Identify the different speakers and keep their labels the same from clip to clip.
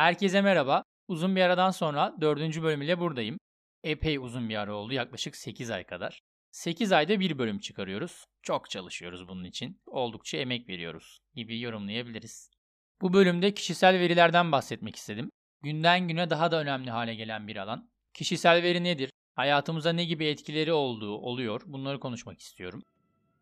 Speaker 1: Herkese merhaba. Uzun bir aradan sonra dördüncü bölüm ile buradayım. Epey uzun bir ara oldu. Yaklaşık 8 ay kadar. 8 ayda bir bölüm çıkarıyoruz. Çok çalışıyoruz bunun için. Oldukça emek veriyoruz gibi yorumlayabiliriz. Bu bölümde kişisel verilerden bahsetmek istedim. Günden güne daha da önemli hale gelen bir alan. Kişisel veri nedir? Hayatımıza ne gibi etkileri olduğu oluyor? Bunları konuşmak istiyorum.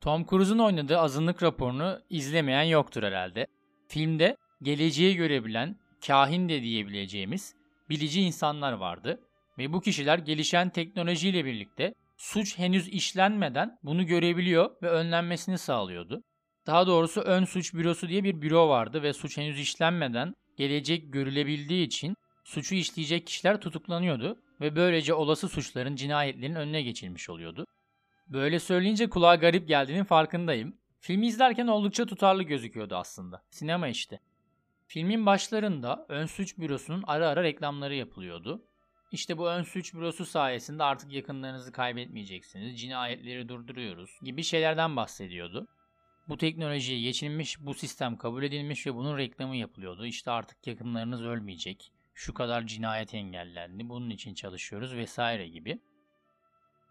Speaker 1: Tom Cruise'un oynadığı azınlık raporunu izlemeyen yoktur herhalde. Filmde geleceği görebilen, kahin de diyebileceğimiz bilici insanlar vardı ve bu kişiler gelişen teknolojiyle birlikte suç henüz işlenmeden bunu görebiliyor ve önlenmesini sağlıyordu. Daha doğrusu ön suç bürosu diye bir büro vardı ve suç henüz işlenmeden gelecek görülebildiği için suçu işleyecek kişiler tutuklanıyordu ve böylece olası suçların, cinayetlerin önüne geçilmiş oluyordu. Böyle söyleyince kulağa garip geldiğinin farkındayım. Filmi izlerken oldukça tutarlı gözüküyordu aslında. Sinema işte. Filmin başlarında ön suç bürosunun ara ara reklamları yapılıyordu. İşte bu ön suç bürosu sayesinde artık yakınlarınızı kaybetmeyeceksiniz, cinayetleri durduruyoruz gibi şeylerden bahsediyordu. Bu teknolojiye geçilmiş, bu sistem kabul edilmiş ve bunun reklamı yapılıyordu. İşte artık yakınlarınız ölmeyecek, şu kadar cinayet engellendi, bunun için çalışıyoruz vesaire gibi.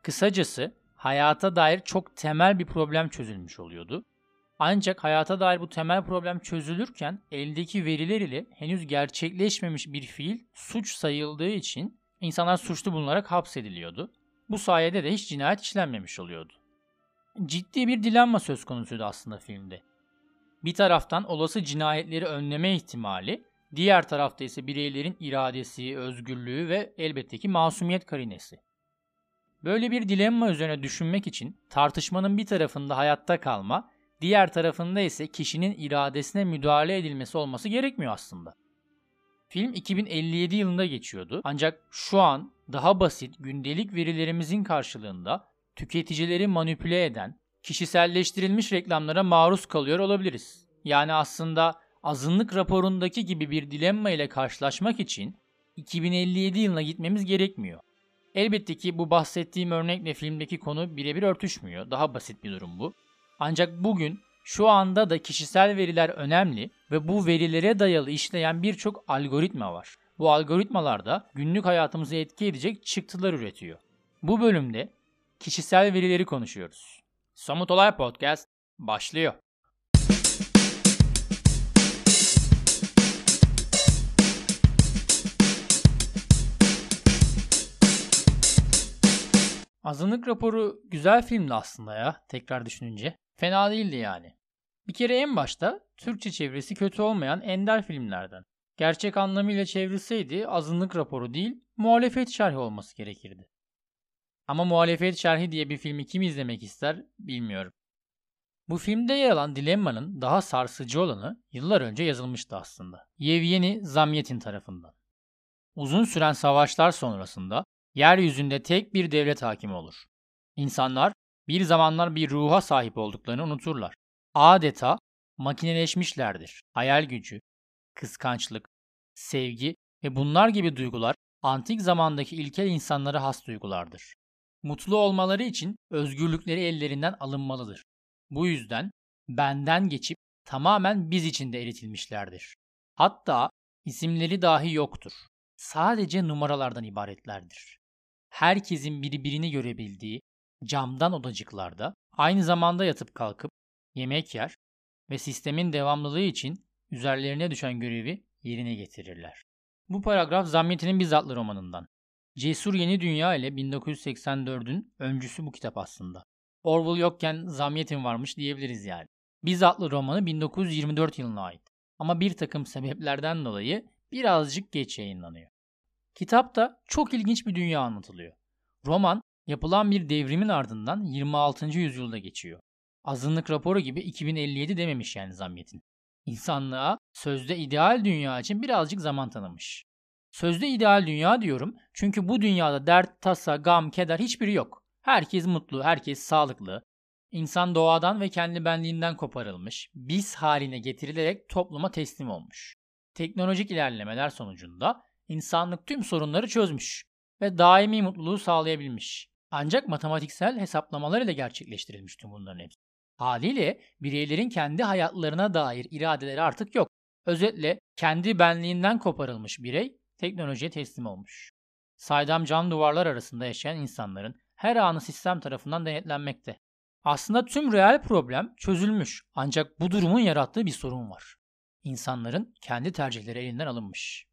Speaker 1: Kısacası hayata dair çok temel bir problem çözülmüş oluyordu. Ancak hayata dair bu temel problem çözülürken eldeki veriler ile henüz gerçekleşmemiş bir fiil suç sayıldığı için insanlar suçlu bulunarak hapsediliyordu. Bu sayede de hiç cinayet işlenmemiş oluyordu. Ciddi bir dilenma söz konusuydu aslında filmde. Bir taraftan olası cinayetleri önleme ihtimali, diğer tarafta ise bireylerin iradesi, özgürlüğü ve elbette ki masumiyet karinesi. Böyle bir dilemma üzerine düşünmek için tartışmanın bir tarafında hayatta kalma, diğer tarafında ise kişinin iradesine müdahale edilmesi olması gerekmiyor aslında. Film 2057 yılında geçiyordu ancak şu an daha basit gündelik verilerimizin karşılığında tüketicileri manipüle eden, kişiselleştirilmiş reklamlara maruz kalıyor olabiliriz. Yani aslında azınlık raporundaki gibi bir dilemma ile karşılaşmak için 2057 yılına gitmemiz gerekmiyor. Elbette ki bu bahsettiğim örnekle filmdeki konu birebir örtüşmüyor. Daha basit bir durum bu. Ancak bugün şu anda da kişisel veriler önemli ve bu verilere dayalı işleyen birçok algoritma var. Bu algoritmalar da günlük hayatımızı etki edecek çıktılar üretiyor. Bu bölümde kişisel verileri konuşuyoruz. Somut Olay Podcast başlıyor. Azınlık raporu güzel filmdi aslında ya tekrar düşününce. Fena değildi yani. Bir kere en başta Türkçe çevresi kötü olmayan ender filmlerden. Gerçek anlamıyla çevrilseydi azınlık raporu değil, muhalefet şerhi olması gerekirdi. Ama muhalefet şerhi diye bir filmi kim izlemek ister bilmiyorum. Bu filmde yer alan dilemmanın daha sarsıcı olanı yıllar önce yazılmıştı aslında. Yevgeni Zamyatin tarafından. Uzun süren savaşlar sonrasında yeryüzünde tek bir devlet hakim olur. İnsanlar bir zamanlar bir ruha sahip olduklarını unuturlar. Adeta makineleşmişlerdir. Hayal gücü, kıskançlık, sevgi ve bunlar gibi duygular antik zamandaki ilkel insanlara has duygulardır. Mutlu olmaları için özgürlükleri ellerinden alınmalıdır. Bu yüzden benden geçip tamamen biz içinde eritilmişlerdir. Hatta isimleri dahi yoktur. Sadece numaralardan ibaretlerdir. Herkesin birbirini görebildiği camdan odacıklarda aynı zamanda yatıp kalkıp yemek yer ve sistemin devamlılığı için üzerlerine düşen görevi yerine getirirler. Bu paragraf Zamyeti'nin bizzatlı romanından. Cesur Yeni Dünya ile 1984'ün öncüsü bu kitap aslında. Orwell yokken Zamyetin varmış diyebiliriz yani. Bizzatlı romanı 1924 yılına ait. Ama bir takım sebeplerden dolayı birazcık geç yayınlanıyor. Kitapta çok ilginç bir dünya anlatılıyor. Roman yapılan bir devrimin ardından 26. yüzyılda geçiyor. Azınlık raporu gibi 2057 dememiş yani Zamyet'in. İnsanlığa sözde ideal dünya için birazcık zaman tanımış. Sözde ideal dünya diyorum çünkü bu dünyada dert, tasa, gam, keder hiçbiri yok. Herkes mutlu, herkes sağlıklı. İnsan doğadan ve kendi benliğinden koparılmış, biz haline getirilerek topluma teslim olmuş. Teknolojik ilerlemeler sonucunda insanlık tüm sorunları çözmüş ve daimi mutluluğu sağlayabilmiş. Ancak matematiksel hesaplamalar ile gerçekleştirilmiş tüm bunların hepsi. Haliyle bireylerin kendi hayatlarına dair iradeleri artık yok. Özetle kendi benliğinden koparılmış birey teknolojiye teslim olmuş. Saydam cam duvarlar arasında yaşayan insanların her anı sistem tarafından denetlenmekte. Aslında tüm reel problem çözülmüş ancak bu durumun yarattığı bir sorun var. İnsanların kendi tercihleri elinden alınmış.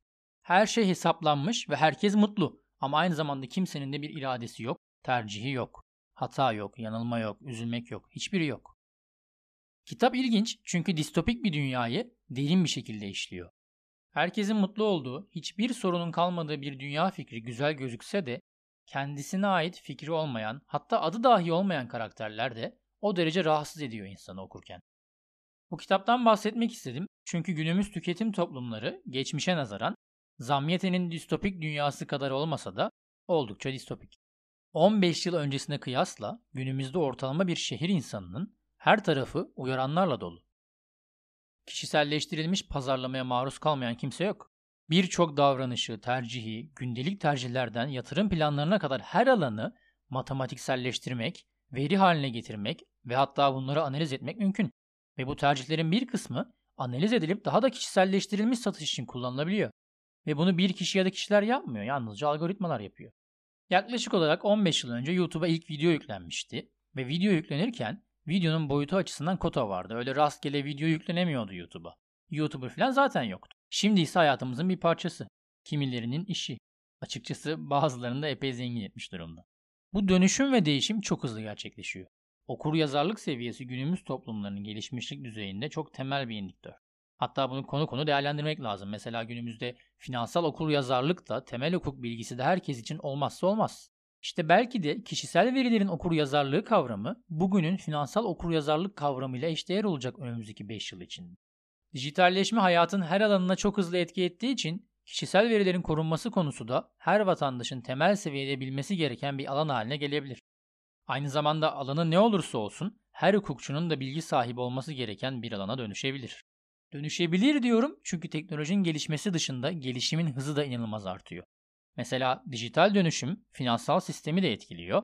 Speaker 1: Her şey hesaplanmış ve herkes mutlu ama aynı zamanda kimsenin de bir iradesi yok, tercihi yok. Hata yok, yanılma yok, üzülmek yok, hiçbiri yok. Kitap ilginç çünkü distopik bir dünyayı derin bir şekilde işliyor. Herkesin mutlu olduğu, hiçbir sorunun kalmadığı bir dünya fikri güzel gözükse de kendisine ait fikri olmayan, hatta adı dahi olmayan karakterler de o derece rahatsız ediyor insanı okurken. Bu kitaptan bahsetmek istedim çünkü günümüz tüketim toplumları geçmişe nazaran Zamyete'nin distopik dünyası kadar olmasa da oldukça distopik. 15 yıl öncesine kıyasla günümüzde ortalama bir şehir insanının her tarafı uyaranlarla dolu. Kişiselleştirilmiş pazarlamaya maruz kalmayan kimse yok. Birçok davranışı, tercihi, gündelik tercihlerden yatırım planlarına kadar her alanı matematikselleştirmek, veri haline getirmek ve hatta bunları analiz etmek mümkün. Ve bu tercihlerin bir kısmı analiz edilip daha da kişiselleştirilmiş satış için kullanılabiliyor. Ve bunu bir kişi ya da kişiler yapmıyor, yalnızca algoritmalar yapıyor. Yaklaşık olarak 15 yıl önce YouTube'a ilk video yüklenmişti ve video yüklenirken videonun boyutu açısından kota vardı. Öyle rastgele video yüklenemiyordu YouTube'a. YouTuber falan zaten yoktu. Şimdi ise hayatımızın bir parçası. Kimilerinin işi. Açıkçası bazılarını da epey zengin etmiş durumda. Bu dönüşüm ve değişim çok hızlı gerçekleşiyor. Okur yazarlık seviyesi günümüz toplumlarının gelişmişlik düzeyinde çok temel bir indikatör. Hatta bunu konu konu değerlendirmek lazım. Mesela günümüzde finansal okur yazarlık da temel hukuk bilgisi de herkes için olmazsa olmaz. İşte belki de kişisel verilerin okur yazarlığı kavramı bugünün finansal okur yazarlık kavramıyla eşdeğer olacak önümüzdeki 5 yıl için. Dijitalleşme hayatın her alanına çok hızlı etki ettiği için kişisel verilerin korunması konusu da her vatandaşın temel seviyede bilmesi gereken bir alan haline gelebilir. Aynı zamanda alanı ne olursa olsun her hukukçunun da bilgi sahibi olması gereken bir alana dönüşebilir. Dönüşebilir diyorum çünkü teknolojinin gelişmesi dışında gelişimin hızı da inanılmaz artıyor. Mesela dijital dönüşüm finansal sistemi de etkiliyor.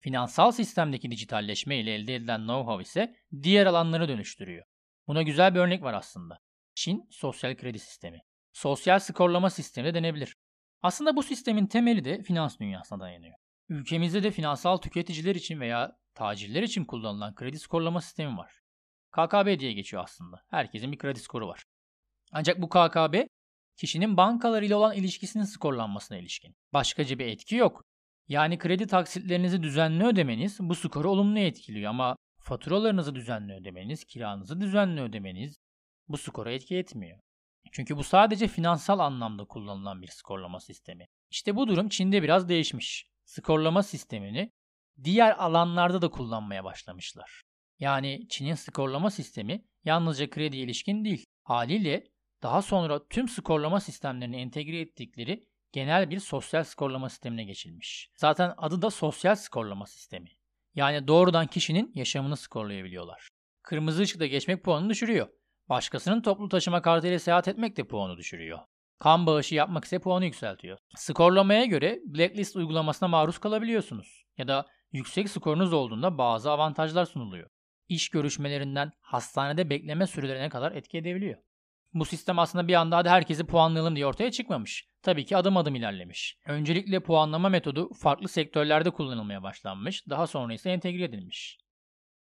Speaker 1: Finansal sistemdeki dijitalleşme ile elde edilen know-how ise diğer alanları dönüştürüyor. Buna güzel bir örnek var aslında. Çin sosyal kredi sistemi. Sosyal skorlama sistemi de denebilir. Aslında bu sistemin temeli de finans dünyasına dayanıyor. Ülkemizde de finansal tüketiciler için veya tacirler için kullanılan kredi skorlama sistemi var. KKB diye geçiyor aslında. Herkesin bir kredi skoru var. Ancak bu KKB kişinin bankalarıyla olan ilişkisinin skorlanmasına ilişkin. Başkaca bir etki yok. Yani kredi taksitlerinizi düzenli ödemeniz bu skoru olumlu etkiliyor ama faturalarınızı düzenli ödemeniz, kiranızı düzenli ödemeniz bu skora etki etmiyor. Çünkü bu sadece finansal anlamda kullanılan bir skorlama sistemi. İşte bu durum Çin'de biraz değişmiş. Skorlama sistemini diğer alanlarda da kullanmaya başlamışlar. Yani Çin'in skorlama sistemi yalnızca kredi ilişkin değil. Haliyle daha sonra tüm skorlama sistemlerini entegre ettikleri genel bir sosyal skorlama sistemine geçilmiş. Zaten adı da sosyal skorlama sistemi. Yani doğrudan kişinin yaşamını skorlayabiliyorlar. Kırmızı ışıkta geçmek puanını düşürüyor. Başkasının toplu taşıma kartıyla seyahat etmek de puanı düşürüyor. Kan bağışı yapmak ise puanı yükseltiyor. Skorlamaya göre Blacklist uygulamasına maruz kalabiliyorsunuz. Ya da yüksek skorunuz olduğunda bazı avantajlar sunuluyor. İş görüşmelerinden hastanede bekleme sürelerine kadar etki edebiliyor. Bu sistem aslında bir anda hadi herkesi puanlayalım diye ortaya çıkmamış. Tabii ki adım adım ilerlemiş. Öncelikle puanlama metodu farklı sektörlerde kullanılmaya başlanmış, daha sonra ise entegre edilmiş.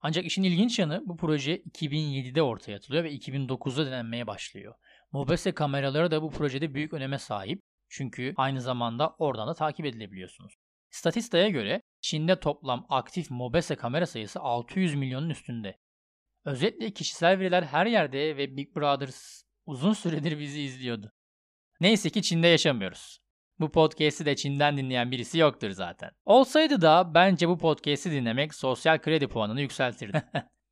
Speaker 1: Ancak işin ilginç yanı bu proje 2007'de ortaya atılıyor ve 2009'da denenmeye başlıyor. Mobese kameraları da bu projede büyük öneme sahip. Çünkü aynı zamanda oradan da takip edilebiliyorsunuz. Statista'ya göre Çin'de toplam aktif Mobese kamera sayısı 600 milyonun üstünde. Özetle kişisel veriler her yerde ve Big Brother uzun süredir bizi izliyordu. Neyse ki Çin'de yaşamıyoruz. Bu podcast'i de Çin'den dinleyen birisi yoktur zaten. Olsaydı da bence bu podcast'i dinlemek sosyal kredi puanını yükseltirdi.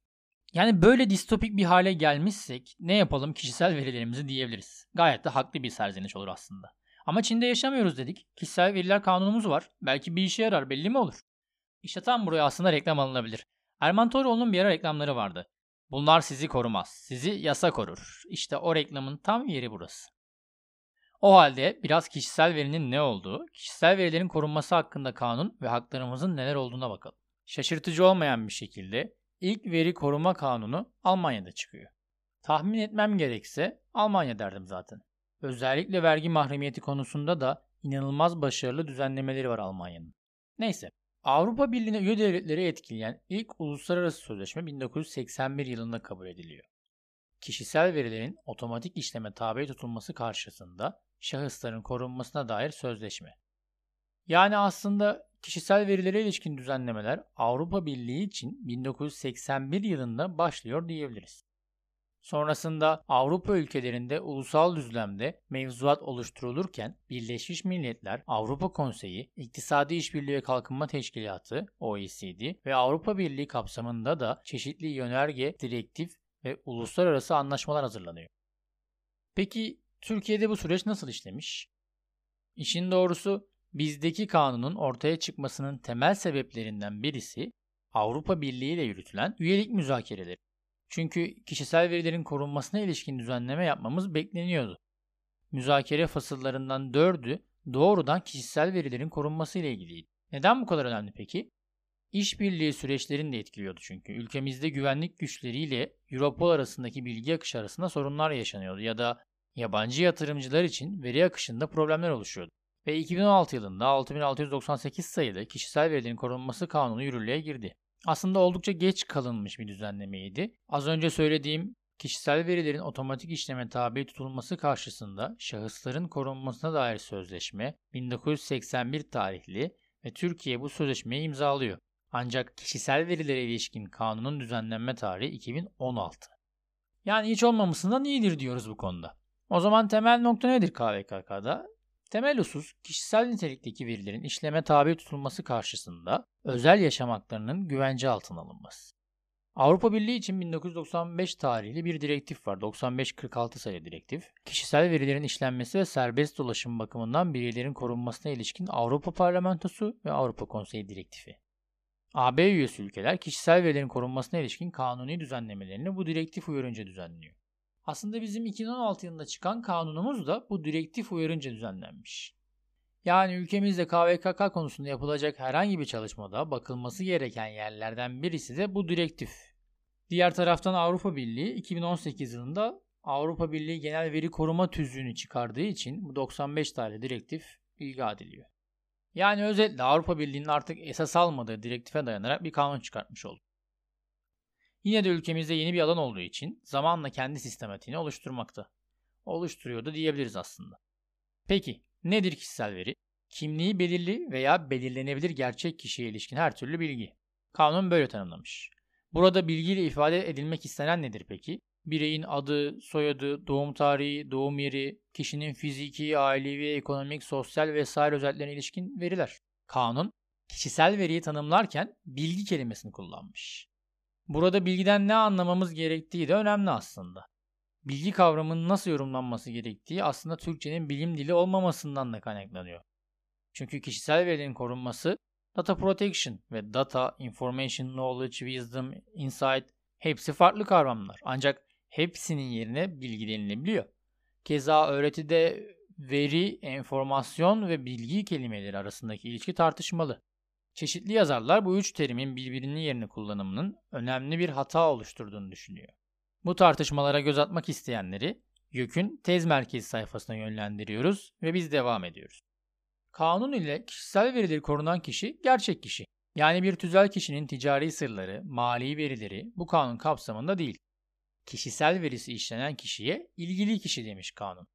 Speaker 1: yani böyle distopik bir hale gelmişsek ne yapalım kişisel verilerimizi diyebiliriz. Gayet de haklı bir serzeniş olur aslında. Ama Çin'de yaşamıyoruz dedik. Kişisel veriler kanunumuz var. Belki bir işe yarar belli mi olur? İşte tam buraya aslında reklam alınabilir. Erman Toroğlu'nun bir ara reklamları vardı. Bunlar sizi korumaz. Sizi yasa korur. İşte o reklamın tam yeri burası. O halde biraz kişisel verinin ne olduğu, kişisel verilerin korunması hakkında kanun ve haklarımızın neler olduğuna bakalım. Şaşırtıcı olmayan bir şekilde ilk veri koruma kanunu Almanya'da çıkıyor. Tahmin etmem gerekse Almanya derdim zaten. Özellikle vergi mahremiyeti konusunda da inanılmaz başarılı düzenlemeleri var Almanya'nın. Neyse, Avrupa Birliği'ne üye devletleri etkileyen ilk uluslararası sözleşme 1981 yılında kabul ediliyor. Kişisel verilerin otomatik işleme tabi tutulması karşısında şahısların korunmasına dair sözleşme. Yani aslında kişisel verilere ilişkin düzenlemeler Avrupa Birliği için 1981 yılında başlıyor diyebiliriz. Sonrasında Avrupa ülkelerinde ulusal düzlemde mevzuat oluşturulurken Birleşmiş Milletler, Avrupa Konseyi, İktisadi İşbirliği ve Kalkınma Teşkilatı OECD ve Avrupa Birliği kapsamında da çeşitli yönerge, direktif ve uluslararası anlaşmalar hazırlanıyor. Peki Türkiye'de bu süreç nasıl işlemiş? İşin doğrusu bizdeki kanunun ortaya çıkmasının temel sebeplerinden birisi Avrupa Birliği ile yürütülen üyelik müzakereleri. Çünkü kişisel verilerin korunmasına ilişkin düzenleme yapmamız bekleniyordu. Müzakere fasıllarından dördü doğrudan kişisel verilerin korunması ile ilgiliydi. Neden bu kadar önemli peki? İşbirliği süreçlerini de etkiliyordu çünkü. Ülkemizde güvenlik güçleriyle Europol arasındaki bilgi akışı arasında sorunlar yaşanıyordu ya da yabancı yatırımcılar için veri akışında problemler oluşuyordu. Ve 2016 yılında 6698 sayılı kişisel verilerin korunması kanunu yürürlüğe girdi. Aslında oldukça geç kalınmış bir düzenlemeydi. Az önce söylediğim kişisel verilerin otomatik işleme tabi tutulması karşısında şahısların korunmasına dair sözleşme 1981 tarihli ve Türkiye bu sözleşmeyi imzalıyor. Ancak kişisel verilere ilişkin kanunun düzenlenme tarihi 2016. Yani hiç olmamasından iyidir diyoruz bu konuda. O zaman temel nokta nedir KVKK'da? Temel husus kişisel nitelikteki verilerin işleme tabi tutulması karşısında özel yaşam haklarının güvence altına alınması. Avrupa Birliği için 1995 tarihli bir direktif var. 9546 sayılı direktif. Kişisel verilerin işlenmesi ve serbest dolaşım bakımından bireylerin korunmasına ilişkin Avrupa Parlamentosu ve Avrupa Konseyi direktifi. AB üyesi ülkeler kişisel verilerin korunmasına ilişkin kanuni düzenlemelerini bu direktif uyarınca düzenliyor. Aslında bizim 2016 yılında çıkan kanunumuz da bu direktif uyarınca düzenlenmiş. Yani ülkemizde KVKK konusunda yapılacak herhangi bir çalışmada bakılması gereken yerlerden birisi de bu direktif. Diğer taraftan Avrupa Birliği 2018 yılında Avrupa Birliği Genel Veri Koruma Tüzüğü'nü çıkardığı için bu 95 tane direktif ilga ediliyor. Yani özetle Avrupa Birliği'nin artık esas almadığı direktife dayanarak bir kanun çıkartmış oldu. Yine de ülkemizde yeni bir alan olduğu için zamanla kendi sistematiğini oluşturmakta. Oluşturuyordu diyebiliriz aslında. Peki nedir kişisel veri? Kimliği belirli veya belirlenebilir gerçek kişiye ilişkin her türlü bilgi. Kanun böyle tanımlamış. Burada bilgiyle ifade edilmek istenen nedir peki? Bireyin adı, soyadı, doğum tarihi, doğum yeri, kişinin fiziki, ailevi, ekonomik, sosyal vesaire özelliklerine ilişkin veriler. Kanun, kişisel veriyi tanımlarken bilgi kelimesini kullanmış. Burada bilgiden ne anlamamız gerektiği de önemli aslında. Bilgi kavramının nasıl yorumlanması gerektiği aslında Türkçenin bilim dili olmamasından da kaynaklanıyor. Çünkü kişisel verilerin korunması data protection ve data, information, knowledge, wisdom, insight hepsi farklı kavramlar. Ancak hepsinin yerine bilgi denilebiliyor. Keza öğretide veri, enformasyon ve bilgi kelimeleri arasındaki ilişki tartışmalı. Çeşitli yazarlar bu üç terimin birbirinin yerine kullanımının önemli bir hata oluşturduğunu düşünüyor. Bu tartışmalara göz atmak isteyenleri YÖK'ün tez merkezi sayfasına yönlendiriyoruz ve biz devam ediyoruz. Kanun ile kişisel verileri korunan kişi gerçek kişi. Yani bir tüzel kişinin ticari sırları, mali verileri bu kanun kapsamında değil. Kişisel verisi işlenen kişiye ilgili kişi demiş kanun.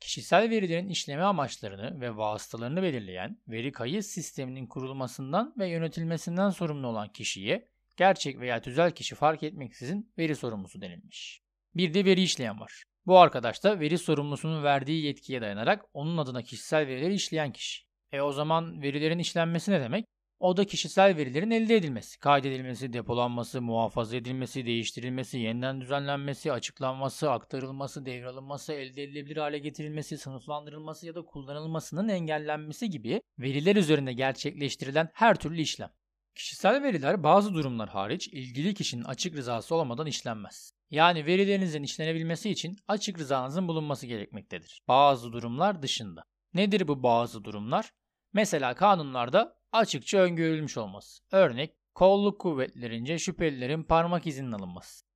Speaker 1: Kişisel verilerin işleme amaçlarını ve vasıtalarını belirleyen veri kayıt sisteminin kurulmasından ve yönetilmesinden sorumlu olan kişiye gerçek veya tüzel kişi fark etmeksizin veri sorumlusu denilmiş. Bir de veri işleyen var. Bu arkadaş da veri sorumlusunun verdiği yetkiye dayanarak onun adına kişisel verileri işleyen kişi. E o zaman verilerin işlenmesi ne demek? O da kişisel verilerin elde edilmesi, kaydedilmesi, depolanması, muhafaza edilmesi, değiştirilmesi, yeniden düzenlenmesi, açıklanması, aktarılması, devralınması, elde edilebilir hale getirilmesi, sınıflandırılması ya da kullanılmasının engellenmesi gibi veriler üzerinde gerçekleştirilen her türlü işlem. Kişisel veriler bazı durumlar hariç ilgili kişinin açık rızası olmadan işlenmez. Yani verilerinizin işlenebilmesi için açık rızanızın bulunması gerekmektedir. Bazı durumlar dışında. Nedir bu bazı durumlar? Mesela kanunlarda açıkça öngörülmüş olması. Örnek kolluk kuvvetlerince şüphelilerin parmak izinin alınması.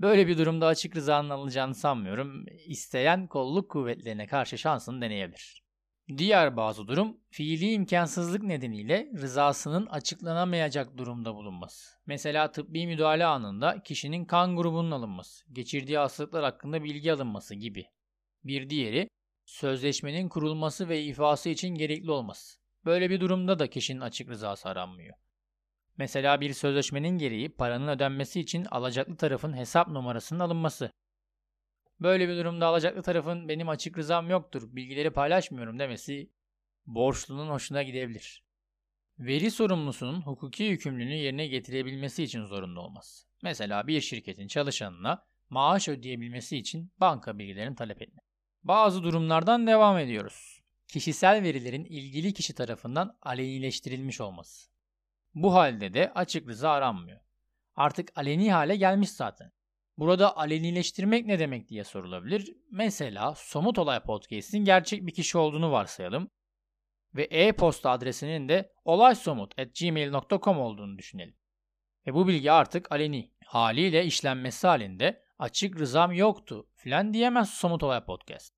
Speaker 1: Böyle bir durumda açık rızanın alınacağını sanmıyorum. İsteyen kolluk kuvvetlerine karşı şansını deneyebilir. Diğer bazı durum, fiili imkansızlık nedeniyle rızasının açıklanamayacak durumda bulunması. Mesela tıbbi müdahale anında kişinin kan grubunun alınması, geçirdiği hastalıklar hakkında bilgi alınması gibi. Bir diğeri, sözleşmenin kurulması ve ifası için gerekli olması. Böyle bir durumda da kişinin açık rızası aranmıyor. Mesela bir sözleşmenin gereği paranın ödenmesi için alacaklı tarafın hesap numarasının alınması. Böyle bir durumda alacaklı tarafın benim açık rızam yoktur, bilgileri paylaşmıyorum demesi borçlunun hoşuna gidebilir. Veri sorumlusunun hukuki yükümlülüğünü yerine getirebilmesi için zorunlu olması. Mesela bir şirketin çalışanına maaş ödeyebilmesi için banka bilgilerini talep etme. Bazı durumlardan devam ediyoruz. Kişisel verilerin ilgili kişi tarafından alenileştirilmiş olması. Bu halde de açık rıza aranmıyor. Artık aleni hale gelmiş zaten. Burada alenileştirmek ne demek diye sorulabilir. Mesela Somut Olay Podcast'in gerçek bir kişi olduğunu varsayalım ve e-posta adresinin de olaysomut.gmail.com olduğunu düşünelim. Ve bu bilgi artık aleni. Haliyle işlenmesi halinde açık rızam yoktu filan diyemez Somut Olay Podcast.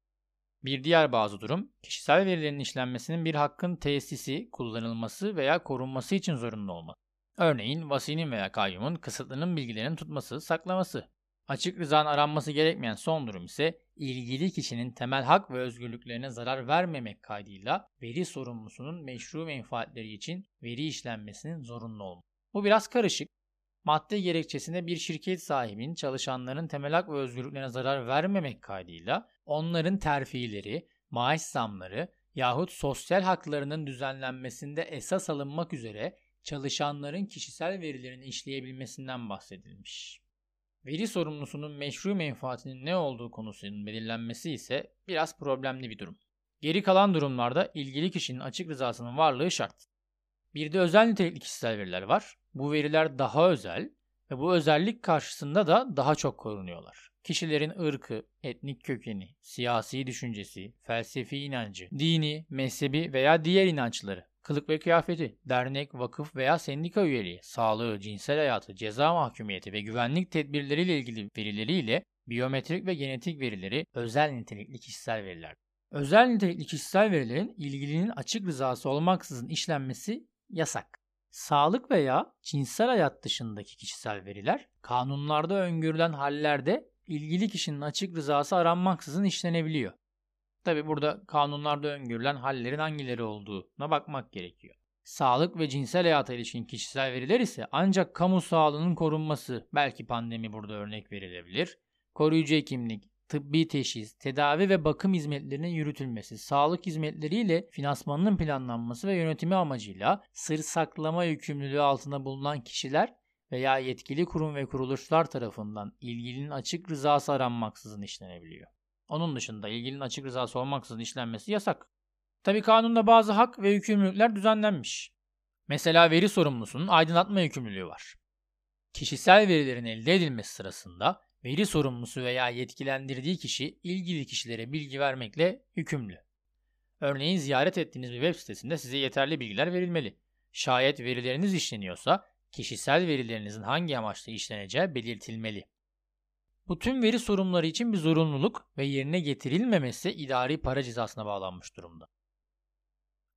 Speaker 1: Bir diğer bazı durum, kişisel verilerin işlenmesinin bir hakkın tesisi, kullanılması veya korunması için zorunlu olması. Örneğin vasinin veya kayyumun kısıtlının bilgilerini tutması, saklaması. Açık rızanın aranması gerekmeyen son durum ise ilgili kişinin temel hak ve özgürlüklerine zarar vermemek kaydıyla veri sorumlusunun meşru menfaatleri için veri işlenmesinin zorunlu olması. Bu biraz karışık. Madde gerekçesinde bir şirket sahibinin çalışanların temel hak ve özgürlüklerine zarar vermemek kaydıyla onların terfileri, maaş zamları yahut sosyal haklarının düzenlenmesinde esas alınmak üzere çalışanların kişisel verilerini işleyebilmesinden bahsedilmiş. Veri sorumlusunun meşru menfaatinin ne olduğu konusunun belirlenmesi ise biraz problemli bir durum. Geri kalan durumlarda ilgili kişinin açık rızasının varlığı şart. Bir de özel nitelikli kişisel veriler var. Bu veriler daha özel ve bu özellik karşısında da daha çok korunuyorlar. Kişilerin ırkı, etnik kökeni, siyasi düşüncesi, felsefi inancı, dini, mezhebi veya diğer inançları, kılık ve kıyafeti, dernek, vakıf veya sendika üyeliği, sağlığı, cinsel hayatı, ceza mahkumiyeti ve güvenlik tedbirleriyle ilgili verileriyle biyometrik ve genetik verileri özel nitelikli kişisel veriler. Özel nitelikli kişisel verilerin ilgilinin açık rızası olmaksızın işlenmesi yasak. Sağlık veya cinsel hayat dışındaki kişisel veriler kanunlarda öngörülen hallerde ilgili kişinin açık rızası aranmaksızın işlenebiliyor. Tabi burada kanunlarda öngörülen hallerin hangileri olduğuna bakmak gerekiyor. Sağlık ve cinsel hayata ilişkin kişisel veriler ise ancak kamu sağlığının korunması, belki pandemi burada örnek verilebilir, koruyucu hekimlik, tıbbi teşhis, tedavi ve bakım hizmetlerinin yürütülmesi, sağlık hizmetleriyle finansmanının planlanması ve yönetimi amacıyla sır saklama yükümlülüğü altında bulunan kişiler veya yetkili kurum ve kuruluşlar tarafından ilgilinin açık rızası aranmaksızın işlenebiliyor. Onun dışında ilgilinin açık rızası olmaksızın işlenmesi yasak. Tabi kanunda bazı hak ve yükümlülükler düzenlenmiş. Mesela veri sorumlusunun aydınlatma yükümlülüğü var. Kişisel verilerin elde edilmesi sırasında veri sorumlusu veya yetkilendirdiği kişi ilgili kişilere bilgi vermekle yükümlü. Örneğin ziyaret ettiğiniz bir web sitesinde size yeterli bilgiler verilmeli. Şayet verileriniz işleniyorsa kişisel verilerinizin hangi amaçla işleneceği belirtilmeli. Bu tüm veri sorumluları için bir zorunluluk ve yerine getirilmemesi idari para cezasına bağlanmış durumda.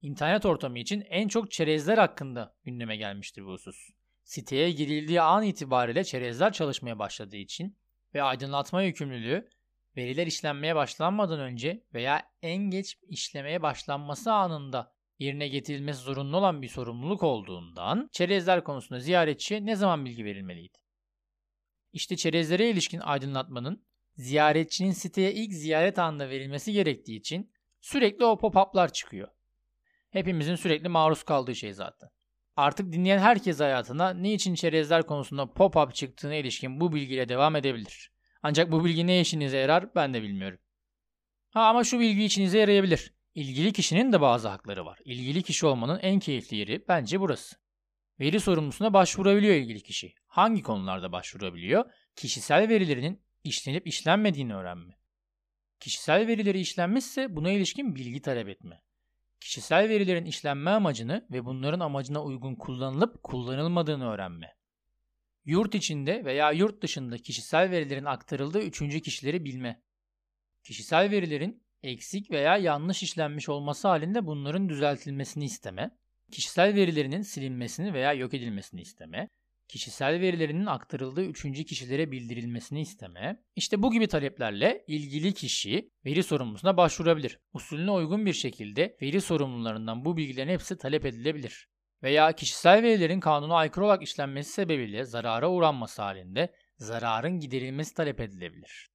Speaker 1: İnternet ortamı için en çok çerezler hakkında gündeme gelmiştir bu husus. Siteye girildiği an itibariyle çerezler çalışmaya başladığı için ve aydınlatma yükümlülüğü veriler işlenmeye başlanmadan önce veya en geç işlemeye başlanması anında yerine getirilmesi zorunlu olan bir sorumluluk olduğundan çerezler konusunda ziyaretçiye ne zaman bilgi verilmeliydi? İşte çerezlere ilişkin aydınlatmanın ziyaretçinin siteye ilk ziyaret anında verilmesi gerektiği için sürekli o pop-up'lar çıkıyor. Hepimizin sürekli maruz kaldığı şey zaten. Artık dinleyen herkes hayatına ne için çerezler konusunda pop-up çıktığına ilişkin bu bilgiyle devam edebilir. Ancak bu bilgi ne işinize yarar ben de bilmiyorum. Ha ama şu bilgi içinize yarayabilir. İlgili kişinin de bazı hakları var. İlgili kişi olmanın en keyifli yeri bence burası. Veri sorumlusuna başvurabiliyor ilgili kişi. Hangi konularda başvurabiliyor? Kişisel verilerinin işlenip işlenmediğini öğrenme. Kişisel verileri işlenmişse buna ilişkin bilgi talep etme. Kişisel verilerin işlenme amacını ve bunların amacına uygun kullanılıp kullanılmadığını öğrenme. Yurt içinde veya yurt dışında kişisel verilerin aktarıldığı üçüncü kişileri bilme. Kişisel verilerin eksik veya yanlış işlenmiş olması halinde bunların düzeltilmesini isteme. Kişisel verilerinin silinmesini veya yok edilmesini isteme kişisel verilerinin aktarıldığı üçüncü kişilere bildirilmesini isteme. İşte bu gibi taleplerle ilgili kişi veri sorumlusuna başvurabilir. Usulüne uygun bir şekilde veri sorumlularından bu bilgilerin hepsi talep edilebilir. Veya kişisel verilerin kanuna aykırı olarak işlenmesi sebebiyle zarara uğranması halinde zararın giderilmesi talep edilebilir.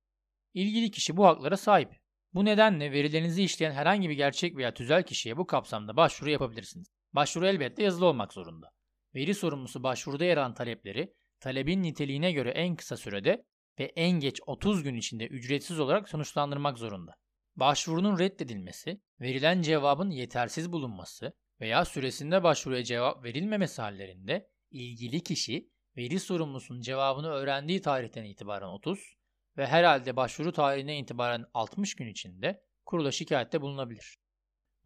Speaker 1: İlgili kişi bu haklara sahip. Bu nedenle verilerinizi işleyen herhangi bir gerçek veya tüzel kişiye bu kapsamda başvuru yapabilirsiniz. Başvuru elbette yazılı olmak zorunda. Veri sorumlusu başvuruda yer alan talepleri talebin niteliğine göre en kısa sürede ve en geç 30 gün içinde ücretsiz olarak sonuçlandırmak zorunda. Başvurunun reddedilmesi, verilen cevabın yetersiz bulunması veya süresinde başvuruya cevap verilmemesi hallerinde ilgili kişi veri sorumlusunun cevabını öğrendiği tarihten itibaren 30 ve herhalde başvuru tarihine itibaren 60 gün içinde kurula şikayette bulunabilir.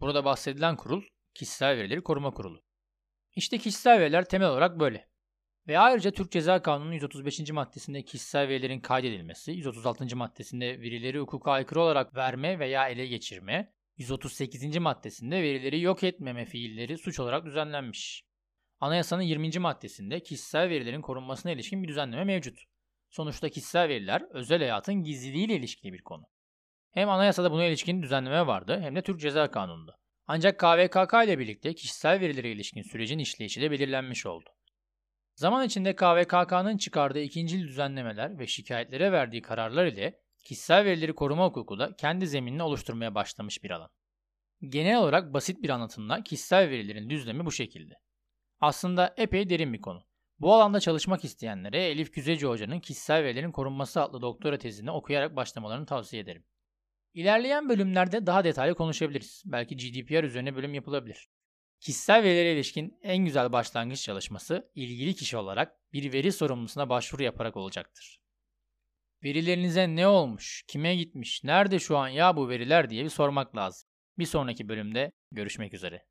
Speaker 1: Burada bahsedilen kurul Kişisel Verileri Koruma Kurulu. İşte kişisel veriler temel olarak böyle. Ve ayrıca Türk Ceza Kanunu 135. maddesinde kişisel verilerin kaydedilmesi, 136. maddesinde verileri hukuka aykırı olarak verme veya ele geçirme, 138. maddesinde verileri yok etmeme fiilleri suç olarak düzenlenmiş. Anayasanın 20. maddesinde kişisel verilerin korunmasına ilişkin bir düzenleme mevcut. Sonuçta kişisel veriler özel hayatın gizliliğiyle ilişkili bir konu. Hem anayasada buna ilişkin düzenleme vardı hem de Türk Ceza Kanunu'nda. Ancak KVKK ile birlikte kişisel verilere ilişkin sürecin işleyişi de belirlenmiş oldu. Zaman içinde KVKK'nın çıkardığı ikincil düzenlemeler ve şikayetlere verdiği kararlar ile kişisel verileri koruma hukuku da kendi zeminini oluşturmaya başlamış bir alan. Genel olarak basit bir anlatımla kişisel verilerin düzlemi bu şekilde. Aslında epey derin bir konu. Bu alanda çalışmak isteyenlere Elif Güzeci Hoca'nın Kişisel Verilerin Korunması adlı doktora tezini okuyarak başlamalarını tavsiye ederim. İlerleyen bölümlerde daha detaylı konuşabiliriz. Belki GDPR üzerine bölüm yapılabilir. Kişisel verilere ilişkin en güzel başlangıç çalışması ilgili kişi olarak bir veri sorumlusuna başvuru yaparak olacaktır. Verilerinize ne olmuş, kime gitmiş, nerede şu an ya bu veriler diye bir sormak lazım. Bir sonraki bölümde görüşmek üzere.